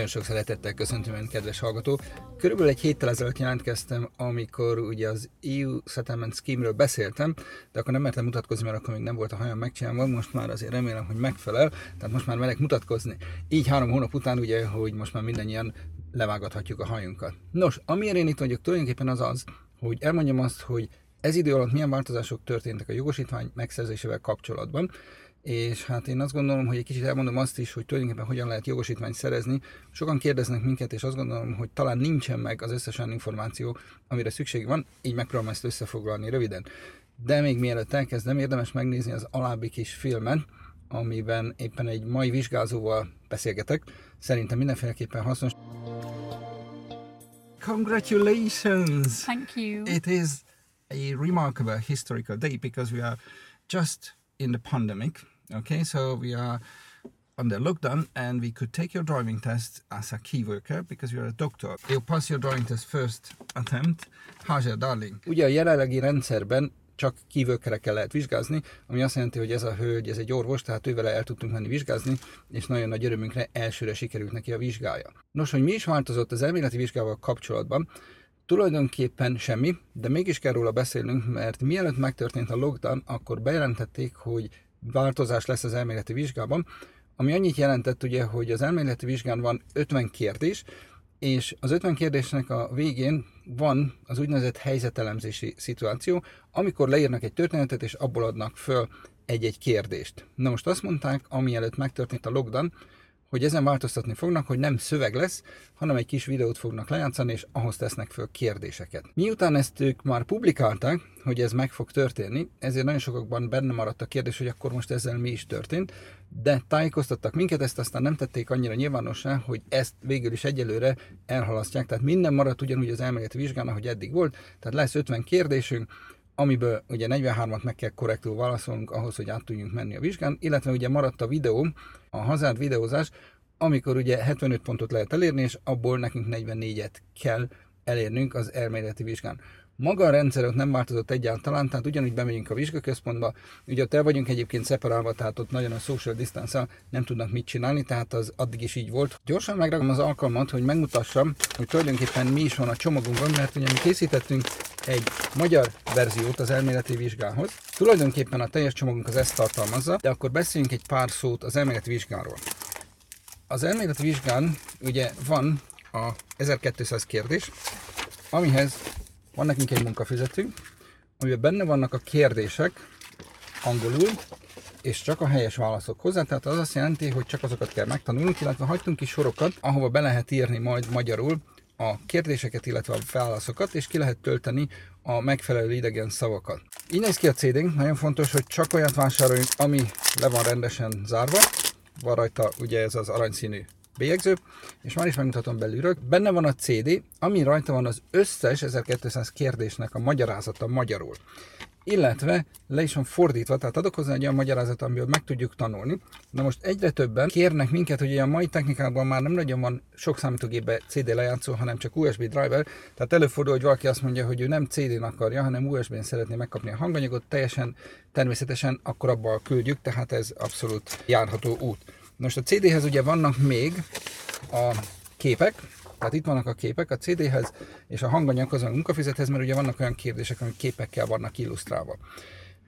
Nagyon sok szeretettel köszöntöm Ön, kedves hallgató. Körülbelül egy héttel ezelőtt jelentkeztem, amikor ugye az EU Settlement Scheme-ről beszéltem, de akkor nem mertem mutatkozni, mert akkor még nem volt a hajam megcsinálva, most már azért remélem, hogy megfelel, tehát most már merek mutatkozni. Így három hónap után ugye, hogy most már mindannyian levágathatjuk a hajunkat. Nos, amiért én itt vagyok tulajdonképpen az az, hogy elmondjam azt, hogy ez idő alatt milyen változások történtek a jogosítvány megszerzésével kapcsolatban, és hát én azt gondolom, hogy egy kicsit elmondom azt is, hogy tulajdonképpen hogyan lehet jogosítványt szerezni. Sokan kérdeznek minket, és azt gondolom, hogy talán nincsen meg az összes olyan információ, amire szükség van, így megpróbálom ezt összefoglalni röviden. De még mielőtt elkezdem, érdemes megnézni az alábbi kis filmet, amiben éppen egy mai vizsgázóval beszélgetek. Szerintem mindenféleképpen hasznos. Congratulations! Thank you. It is a remarkable historical day because we are just in the pandemic. Okay, so we are under lockdown and we could take your driving test as a key worker because you're a doctor. You pass your driving test first attempt. Your darling? Ugye a jelenlegi rendszerben csak kívülkerekkel lehet vizsgázni, ami azt jelenti, hogy ez a hölgy, ez egy orvos, tehát ővele el tudtunk menni vizsgázni, és nagyon nagy örömünkre elsőre sikerült neki a vizsgája. Nos, hogy mi is változott az elméleti vizsgával kapcsolatban, Tulajdonképpen semmi, de mégis kell róla beszélnünk, mert mielőtt megtörtént a lockdown, akkor bejelentették, hogy változás lesz az elméleti vizsgában, ami annyit jelentett ugye, hogy az elméleti vizsgán van 50 kérdés, és az 50 kérdésnek a végén van az úgynevezett helyzetelemzési szituáció, amikor leírnak egy történetet, és abból adnak föl egy-egy kérdést. Na most azt mondták, ami előtt megtörtént a lockdown, hogy ezen változtatni fognak, hogy nem szöveg lesz, hanem egy kis videót fognak lejátszani, és ahhoz tesznek föl kérdéseket. Miután ezt ők már publikálták, hogy ez meg fog történni, ezért nagyon sokakban benne maradt a kérdés, hogy akkor most ezzel mi is történt, de tájékoztattak minket, ezt aztán nem tették annyira nyilvánossá, hogy ezt végül is egyelőre elhalasztják, tehát minden maradt ugyanúgy az elméleti vizsgán, ahogy eddig volt, tehát lesz 50 kérdésünk, amiből ugye 43-at meg kell korrektül válaszolnunk ahhoz, hogy át tudjunk menni a vizsgán, illetve ugye maradt a videó, a hazád videózás, amikor ugye 75 pontot lehet elérni, és abból nekünk 44-et kell elérnünk az elméleti vizsgán. Maga a rendszerünk nem változott egyáltalán, tehát ugyanúgy bemegyünk a vizsgaközpontba, ugye ott el vagyunk egyébként szeparálva, tehát ott nagyon a social distance nem tudnak mit csinálni, tehát az addig is így volt. Gyorsan megragom az alkalmat, hogy megmutassam, hogy tulajdonképpen mi is van a csomagunkban, mert ugye mi készítettünk egy magyar verziót az elméleti vizsgához. Tulajdonképpen a teljes csomagunk az ezt tartalmazza, de akkor beszéljünk egy pár szót az elméleti vizsgáról. Az elméleti vizsgán ugye van a 1200 kérdés, amihez van nekünk egy munkafizetünk, amiben benne vannak a kérdések angolul, és csak a helyes válaszok hozzá, tehát az azt jelenti, hogy csak azokat kell megtanulnunk, illetve hagytunk ki sorokat, ahova be lehet írni majd magyarul a kérdéseket, illetve a válaszokat, és ki lehet tölteni a megfelelő idegen szavakat. Így néz ki a CD-nk, nagyon fontos, hogy csak olyat vásároljunk, ami le van rendesen zárva, van rajta ugye ez az aranyszínű bélyegző, és már is megmutatom belülről. Benne van a CD, ami rajta van az összes 1200 kérdésnek a magyarázata magyarul. Illetve le is van fordítva, tehát adok hozzá egy olyan magyarázat, amiből meg tudjuk tanulni. Na most egyre többen kérnek minket, hogy a mai technikában már nem nagyon van sok számítógépbe CD lejátszó, hanem csak USB driver. Tehát előfordul, hogy valaki azt mondja, hogy ő nem CD-n akarja, hanem USB-n szeretné megkapni a hanganyagot, teljesen természetesen akkor abban küldjük, tehát ez abszolút járható út. Most a CD-hez ugye vannak még a képek, tehát itt vannak a képek a CD-hez és a hanganyaghoz, a munkafizethez, mert ugye vannak olyan kérdések, amik képekkel vannak illusztrálva.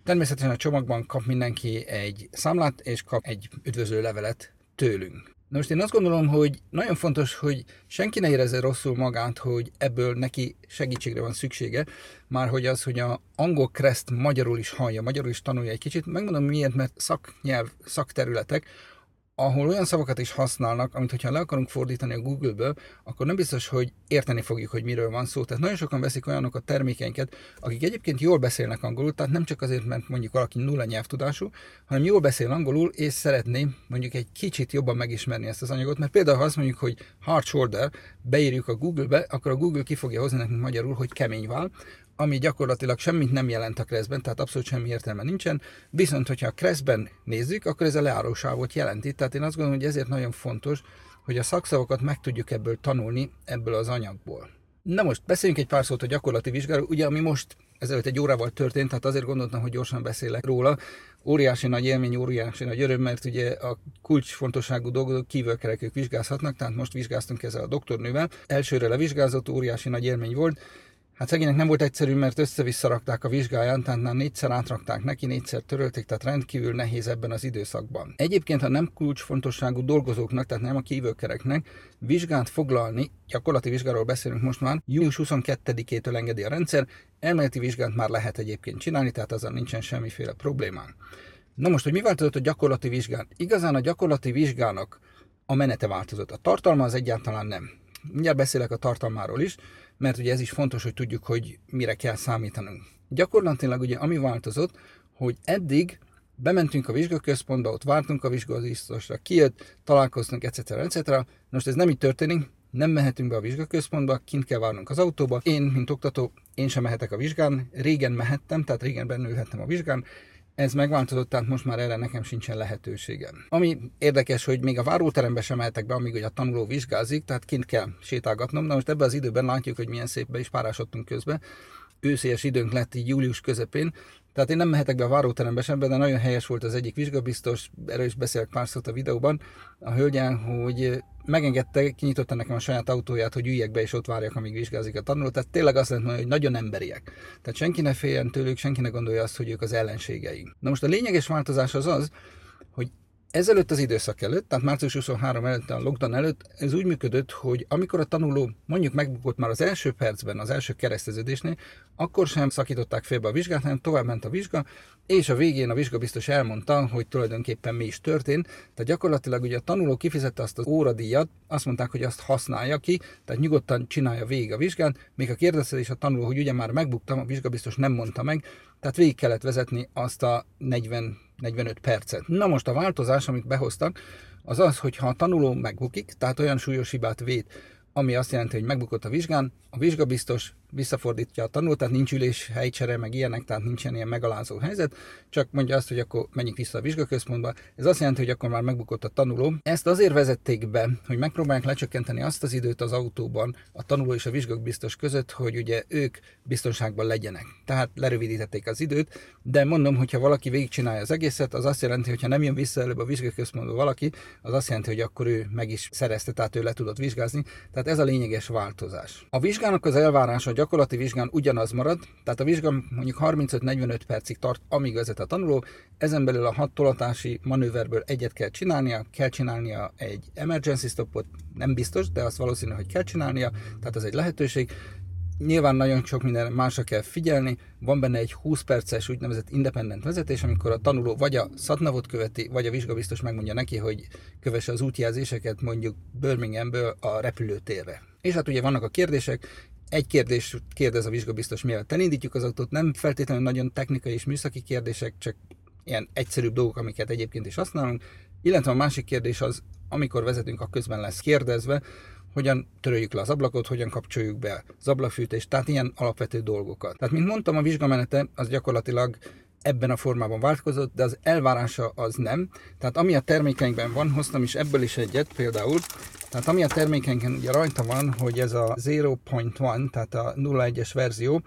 Természetesen a csomagban kap mindenki egy számlát, és kap egy üdvözlő levelet tőlünk. Na most én azt gondolom, hogy nagyon fontos, hogy senki ne érezze rosszul magát, hogy ebből neki segítségre van szüksége, már hogy az, hogy a angol kreszt magyarul is hallja, magyarul is tanulja egy kicsit. Megmondom miért, mert szaknyelv, szakterületek, ahol olyan szavakat is használnak, amit hogyha le akarunk fordítani a Google-ből, akkor nem biztos, hogy érteni fogjuk, hogy miről van szó. Tehát nagyon sokan veszik olyanok a termékeinket, akik egyébként jól beszélnek angolul, tehát nem csak azért, mert mondjuk valaki nulla nyelvtudású, hanem jól beszél angolul, és szeretné mondjuk egy kicsit jobban megismerni ezt az anyagot, mert például ha azt mondjuk, hogy hard shoulder, beírjuk a Google-be, akkor a Google ki fogja hozni nekünk magyarul, hogy kemény vál, ami gyakorlatilag semmit nem jelent a kreszben, tehát abszolút semmi értelme nincsen. Viszont, hogyha a kreszben nézzük, akkor ez a leárósávot jelenti. Tehát én azt gondolom, hogy ezért nagyon fontos, hogy a szakszavakat meg tudjuk ebből tanulni, ebből az anyagból. Na most beszéljünk egy pár szót a gyakorlati vizsgáról, ugye ami most ezelőtt egy órával történt, tehát azért gondoltam, hogy gyorsan beszélek róla, óriási nagy élmény, óriási nagy öröm, mert ugye a kulcsfontosságú dolgok kívülkerekük vizsgázhatnak, tehát most vizsgáztunk ezzel a doktornővel. Elsőre levizsgázott, óriási nagy élmény volt, Hát szegénynek nem volt egyszerű, mert össze-vissza rakták a vizsgáján, tehát már négyszer átrakták neki, négyszer törölték, tehát rendkívül nehéz ebben az időszakban. Egyébként, ha nem kulcsfontosságú dolgozóknak, tehát nem a kívülkereknek, vizsgát foglalni, gyakorlati vizsgáról beszélünk most már, június 22-től engedi a rendszer, elméleti vizsgát már lehet egyébként csinálni, tehát azzal nincsen semmiféle problémám. Na most, hogy mi változott a gyakorlati vizsgán? Igazán a gyakorlati vizsgának a menete változott. A tartalma az egyáltalán nem. Mindjárt beszélek a tartalmáról is, mert ugye ez is fontos, hogy tudjuk, hogy mire kell számítanunk. Gyakorlatilag ugye ami változott, hogy eddig bementünk a vizsgaközpontba, ott vártunk a vizsgabiztosra, kijött, találkoztunk, etc. etc. Most ez nem így történik, nem mehetünk be a vizsgaközpontba, kint kell várnunk az autóba. Én, mint oktató, én sem mehetek a vizsgán. Régen mehettem, tehát régen bennülhettem a vizsgán. Ez megváltozott, tehát most már erre nekem sincsen lehetőségem. Ami érdekes, hogy még a váróterembe sem mehetek be, amíg hogy a tanuló vizsgázik, tehát kint kell sétálgatnom. Na most ebben az időben látjuk, hogy milyen szép be is párásodtunk közben. Őszélyes időnk lett így július közepén, tehát én nem mehetek be a váróterembe sem, de nagyon helyes volt az egyik vizsgabiztos, erről is beszélek pár szót a videóban, a hölgyen, hogy megengedte, kinyitotta nekem a saját autóját, hogy üljek be és ott várjak, amíg vizsgázik a tanuló. Tehát tényleg azt lehet mondani, hogy nagyon emberiek. Tehát senki ne féljen tőlük, senki ne gondolja azt, hogy ők az ellenségeink. Na most a lényeges változás az az, Ezelőtt az időszak előtt, tehát március 23 előtt, a lockdown előtt, ez úgy működött, hogy amikor a tanuló mondjuk megbukott már az első percben, az első kereszteződésnél, akkor sem szakították félbe a vizsgát, hanem tovább ment a vizsga, és a végén a vizsga biztos elmondta, hogy tulajdonképpen mi is történt. Tehát gyakorlatilag ugye a tanuló kifizette azt az óradíjat, azt mondták, hogy azt használja ki, tehát nyugodtan csinálja végig a vizsgát, még a kérdezte is a tanuló, hogy ugye már megbuktam, a vizsga biztos nem mondta meg, tehát végig kellett vezetni azt a 40 45 percet. Na most a változás, amit behoztak, az az, hogy ha a tanuló megbukik, tehát olyan súlyos hibát véd, ami azt jelenti, hogy megbukott a vizsgán, a vizsgabiztos visszafordítja a tanulót, tehát nincs ülés, helycsere, meg ilyenek, tehát nincsen ilyen megalázó helyzet, csak mondja azt, hogy akkor menjünk vissza a vizsgaközpontba. Ez azt jelenti, hogy akkor már megbukott a tanuló. Ezt azért vezették be, hogy megpróbálják lecsökkenteni azt az időt az autóban a tanuló és a vizsgabiztos között, hogy ugye ők biztonságban legyenek. Tehát lerövidítették az időt, de mondom, hogyha valaki végigcsinálja az egészet, az azt jelenti, hogy ha nem jön vissza előbb a vizsgaközpontba valaki, az azt jelenti, hogy akkor ő meg is szerezte, tehát ő le tudott vizsgázni. Tehát ez a lényeges változás. A vizsgának az elvárása gyakorlati vizsgán ugyanaz marad, tehát a vizsga mondjuk 35-45 percig tart, amíg vezet a tanuló, ezen belül a hat tolatási manőverből egyet kell csinálnia, kell csinálnia egy emergency stopot, nem biztos, de azt valószínű, hogy kell csinálnia, tehát az egy lehetőség. Nyilván nagyon sok minden másra kell figyelni, van benne egy 20 perces úgynevezett independent vezetés, amikor a tanuló vagy a szatnavot követi, vagy a vizsgabiztos megmondja neki, hogy kövesse az útjelzéseket mondjuk Birminghamből a repülőtérre. És hát ugye vannak a kérdések, egy kérdés kérdez a vizsgabiztos, mielőtt elindítjuk az autót, nem feltétlenül nagyon technikai és műszaki kérdések, csak ilyen egyszerűbb dolgok, amiket egyébként is használunk, illetve a másik kérdés az, amikor vezetünk, a közben lesz kérdezve, hogyan töröljük le az ablakot, hogyan kapcsoljuk be az ablakfűtést, tehát ilyen alapvető dolgokat. Tehát, mint mondtam, a vizsgamenete az gyakorlatilag ebben a formában változott, de az elvárása az nem. Tehát ami a termékeinkben van, hoztam is ebből is egyet például, tehát ami a termékenken ugye rajta van, hogy ez a 0.1, tehát a 0.1-es verzió,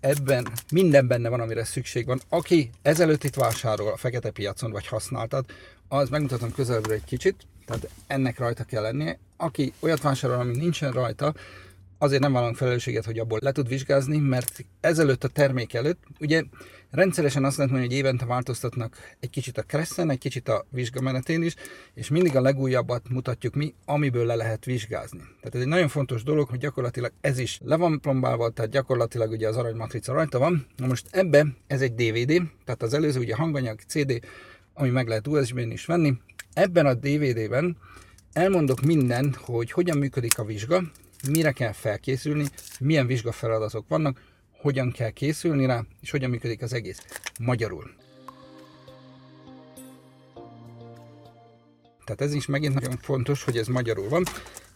ebben minden benne van, amire szükség van. Aki ezelőtt itt vásárol a fekete piacon, vagy használtat, az megmutatom közelről egy kicsit, tehát ennek rajta kell lennie. Aki olyat vásárol, ami nincsen rajta, azért nem vállalunk felelősséget, hogy abból le tud vizsgázni, mert ezelőtt a termék előtt, ugye rendszeresen azt lehet mondani, hogy évente változtatnak egy kicsit a kresszen, egy kicsit a vizsgamenetén is, és mindig a legújabbat mutatjuk mi, amiből le lehet vizsgázni. Tehát ez egy nagyon fontos dolog, hogy gyakorlatilag ez is le van plombálva, tehát gyakorlatilag ugye az aranymatrica rajta van. Na most ebbe ez egy DVD, tehát az előző ugye hanganyag, CD, ami meg lehet USB-n is venni. Ebben a DVD-ben elmondok mindent, hogy hogyan működik a vizsga, mire kell felkészülni, milyen vizsgafeladatok vannak, hogyan kell készülni rá, és hogyan működik az egész. Magyarul. Tehát ez is megint nagyon fontos, hogy ez magyarul van.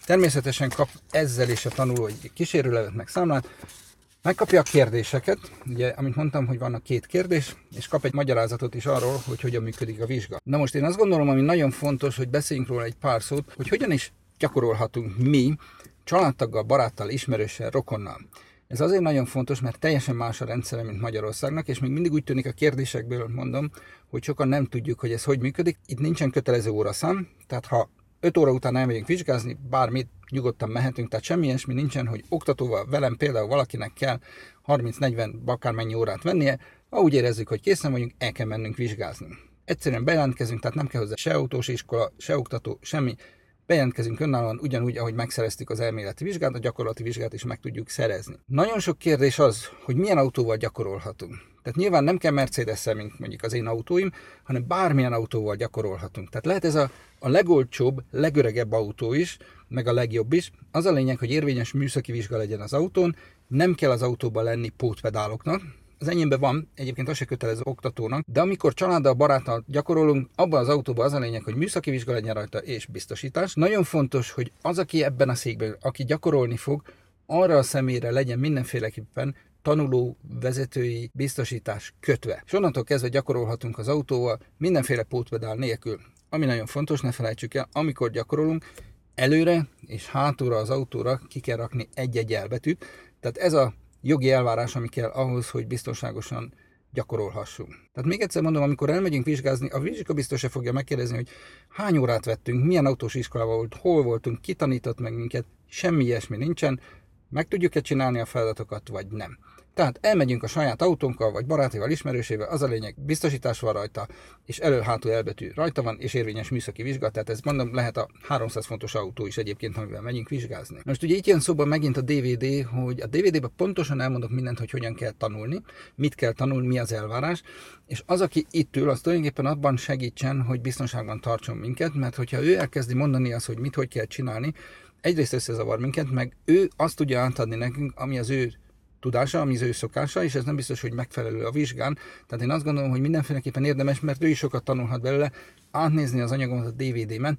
Természetesen kap ezzel is a tanuló egy kísérőlevet meg számlát, megkapja a kérdéseket, ugye, amit mondtam, hogy vannak két kérdés, és kap egy magyarázatot is arról, hogy hogyan működik a vizsga. Na most én azt gondolom, ami nagyon fontos, hogy beszéljünk róla egy pár szót, hogy hogyan is gyakorolhatunk mi családtaggal, baráttal, ismerőssel, rokonnal. Ez azért nagyon fontos, mert teljesen más a rendszere, mint Magyarországnak, és még mindig úgy tűnik a kérdésekből, mondom, hogy sokan nem tudjuk, hogy ez hogy működik. Itt nincsen kötelező óraszám, tehát ha 5 óra után elmegyünk vizsgázni, bármit nyugodtan mehetünk, tehát semmi ilyesmi nincsen, hogy oktatóval velem például valakinek kell 30-40 akármennyi órát vennie, ha érezzük, hogy készen vagyunk, el kell mennünk vizsgázni. Egyszerűen bejelentkezünk, tehát nem kell hozzá se autós iskola, se oktató, semmi. Bejelentkezünk önállóan ugyanúgy, ahogy megszereztük az elméleti vizsgát, a gyakorlati vizsgát is meg tudjuk szerezni. Nagyon sok kérdés az, hogy milyen autóval gyakorolhatunk. Tehát nyilván nem kell mercedes mint mondjuk az én autóim, hanem bármilyen autóval gyakorolhatunk. Tehát lehet ez a, a legolcsóbb, legöregebb autó is, meg a legjobb is. Az a lényeg, hogy érvényes műszaki vizsga legyen az autón, nem kell az autóban lenni pótpedáloknak, az enyémben van, egyébként az se kötelező oktatónak, de amikor családdal, baráttal gyakorolunk, abban az autóban az a lényeg, hogy műszaki vizsga legyen rajta és biztosítás. Nagyon fontos, hogy az, aki ebben a székben, aki gyakorolni fog, arra a személyre legyen mindenféleképpen tanuló vezetői biztosítás kötve. És onnantól kezdve gyakorolhatunk az autóval mindenféle pótpedál nélkül. Ami nagyon fontos, ne felejtsük el, amikor gyakorolunk, előre és hátulra az autóra ki kell rakni egy-egy elbetűt. Tehát ez a jogi elvárás, ami kell ahhoz, hogy biztonságosan gyakorolhassunk. Tehát még egyszer mondom, amikor elmegyünk vizsgázni, a vizsgabiztos se fogja megkérdezni, hogy hány órát vettünk, milyen autós iskolában volt, hol voltunk, ki tanított meg minket, semmi ilyesmi nincsen, meg tudjuk-e csinálni a feladatokat, vagy nem. Tehát elmegyünk a saját autónkkal, vagy barátival, ismerősével, az a lényeg, biztosítás van rajta, és elő-hátul elbetű rajta van, és érvényes műszaki vizsga, tehát ez mondom, lehet a 300 fontos autó is egyébként, amivel megyünk vizsgázni. Most ugye itt jön szóba megint a DVD, hogy a DVD-ben pontosan elmondok mindent, hogy hogyan kell tanulni, mit kell tanulni, mi az elvárás, és az, aki itt ül, az tulajdonképpen abban segítsen, hogy biztonságban tartson minket, mert hogyha ő elkezdi mondani azt, hogy mit hogy kell csinálni, egyrészt összezavar minket, meg ő azt tudja átadni nekünk, ami az ő tudása, ami az ő szokása, és ez nem biztos, hogy megfelelő a vizsgán. Tehát én azt gondolom, hogy mindenféleképpen érdemes, mert ő is sokat tanulhat belőle, átnézni az anyagomat a DVD-ben,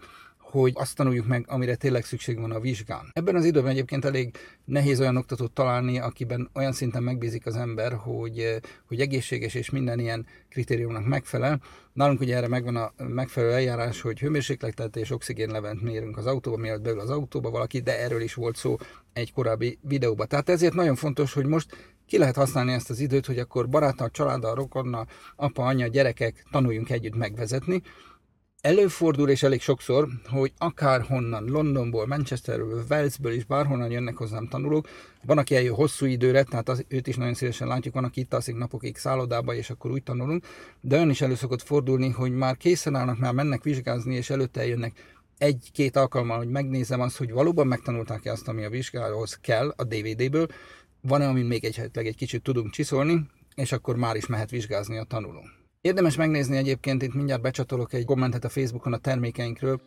hogy azt tanuljuk meg, amire tényleg szükség van a vizsgán. Ebben az időben egyébként elég nehéz olyan oktatót találni, akiben olyan szinten megbízik az ember, hogy, hogy egészséges és minden ilyen kritériumnak megfelel. Nálunk ugye erre megvan a megfelelő eljárás, hogy hőmérsékletet és oxigénlevent mérünk az autóba, mielőtt beül az autóba valaki, de erről is volt szó egy korábbi videóban. Tehát ezért nagyon fontos, hogy most ki lehet használni ezt az időt, hogy akkor baráttal, családdal, rokonnal, apa, anya, gyerekek tanuljunk együtt megvezetni, Előfordul, és elég sokszor, hogy akár honnan, Londonból, Manchesterből, Walesből is bárhonnan jönnek hozzám tanulók. Van, aki eljön hosszú időre, tehát az, őt is nagyon szívesen látjuk, van, aki itt alszik napokig szállodába, és akkor úgy tanulunk. De olyan is elő szokott fordulni, hogy már készen állnak, már mennek vizsgázni, és előtte eljönnek egy-két alkalommal, hogy megnézem azt, hogy valóban megtanulták-e azt, ami a vizsgához kell a DVD-ből, van-e, amin még egy, egy kicsit tudunk csiszolni, és akkor már is mehet vizsgázni a tanuló. Érdemes megnézni egyébként, itt mindjárt becsatolok egy kommentet a Facebookon a termékeinkről.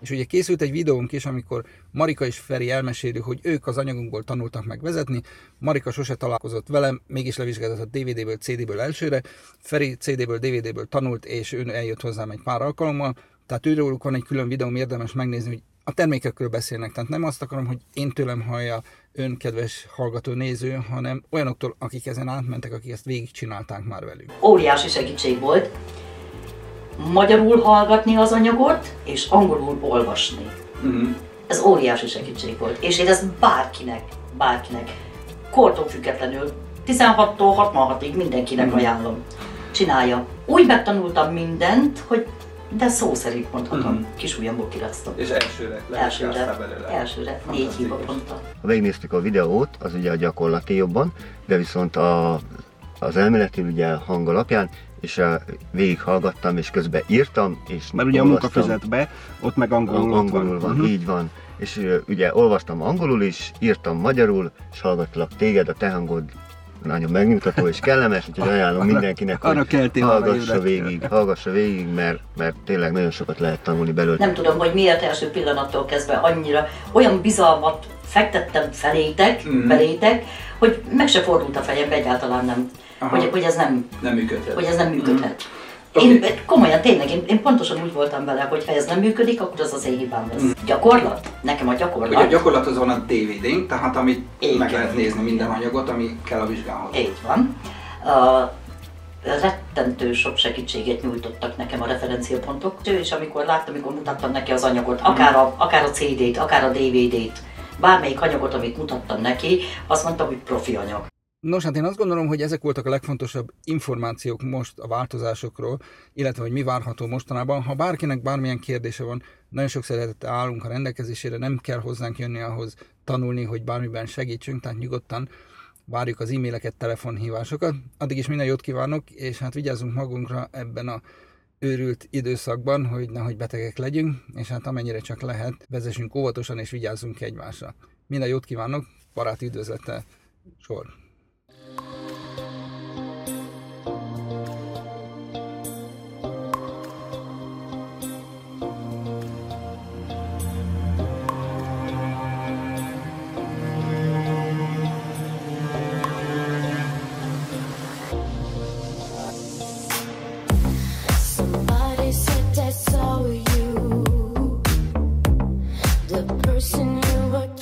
És ugye készült egy videónk is, amikor Marika és Feri elmeséli, hogy ők az anyagunkból tanultak meg vezetni. Marika sose találkozott velem, mégis levizsgázott DVD-ből, CD-ből elsőre. Feri CD-ből, DVD-ből tanult, és ő eljött hozzám egy pár alkalommal. Tehát őróluk van egy külön videóm, érdemes megnézni, hogy a termékekről beszélnek. Tehát nem azt akarom, hogy én tőlem hallja ön, kedves hallgató, néző, hanem olyanoktól, akik ezen átmentek, akik ezt végigcsinálták már velük. Óriási segítség volt magyarul hallgatni az anyagot, és angolul olvasni. Mm. Ez óriási segítség volt. És én ezt bárkinek, bárkinek, kortól függetlenül, 16-tól 66-ig mindenkinek mm. ajánlom. Csinálja. Úgy megtanultam mindent, hogy de szó szerint mondhatom, mm. kis ujjamból kiráztam. És elsőre? Elsőre, belőle. elsőre, négy hiba ponttal. Ha megnéztük a videót, az ugye a gyakorlati jobban, de viszont a, az elméleti ugye hang alapján és uh, végighallgattam, és közben írtam, és Mert ugye olvastam. a munkafüzetbe, ott meg angolul, angolul van. van uh-huh. így van. És uh, ugye olvastam angolul is, írtam magyarul, és hallgatlak téged, a te hangod nagyon megnyugtató és kellemes, úgyhogy ajánlom mindenkinek, Arra hogy hallgassa végig, hallgassa végig, mert, mert tényleg nagyon sokat lehet tanulni belőle. Nem tudom, hogy miért első pillanattól kezdve annyira olyan bizalmat fektettem felétek, mm. belétek, hogy meg se fordult a fejembe, egyáltalán nem hogy, hogy ez nem, nem működhet. Hogy ez nem működhet. Mm. Én okay. komolyan, tényleg, én, én pontosan úgy voltam vele, hogy ha ez nem működik, akkor az az én hibám lesz. Mm. Gyakorlat? Nekem a gyakorlat. Ugye a gyakorlat az van a DVD-n, tehát amit Igen. meg lehet nézni minden anyagot, ami kell a vizsgához. Így van. A rettentő sok segítséget nyújtottak nekem a referenciapontok, és amikor láttam, amikor mutattam neki az anyagot, akár a, akár a CD-t, akár a DVD-t, bármelyik anyagot, amit mutattam neki, azt mondtam, hogy profi anyag. Nos, hát én azt gondolom, hogy ezek voltak a legfontosabb információk most a változásokról, illetve hogy mi várható mostanában. Ha bárkinek bármilyen kérdése van, nagyon sok szeretettel állunk a rendelkezésére, nem kell hozzánk jönni ahhoz tanulni, hogy bármiben segítsünk, tehát nyugodtan várjuk az e-maileket, telefonhívásokat. Addig is minden jót kívánok, és hát vigyázzunk magunkra ebben a őrült időszakban, hogy nehogy betegek legyünk, és hát amennyire csak lehet, vezessünk óvatosan és vigyázzunk egymásra. Minden jót kívánok, baráti üdvözlettel, sor! person you again.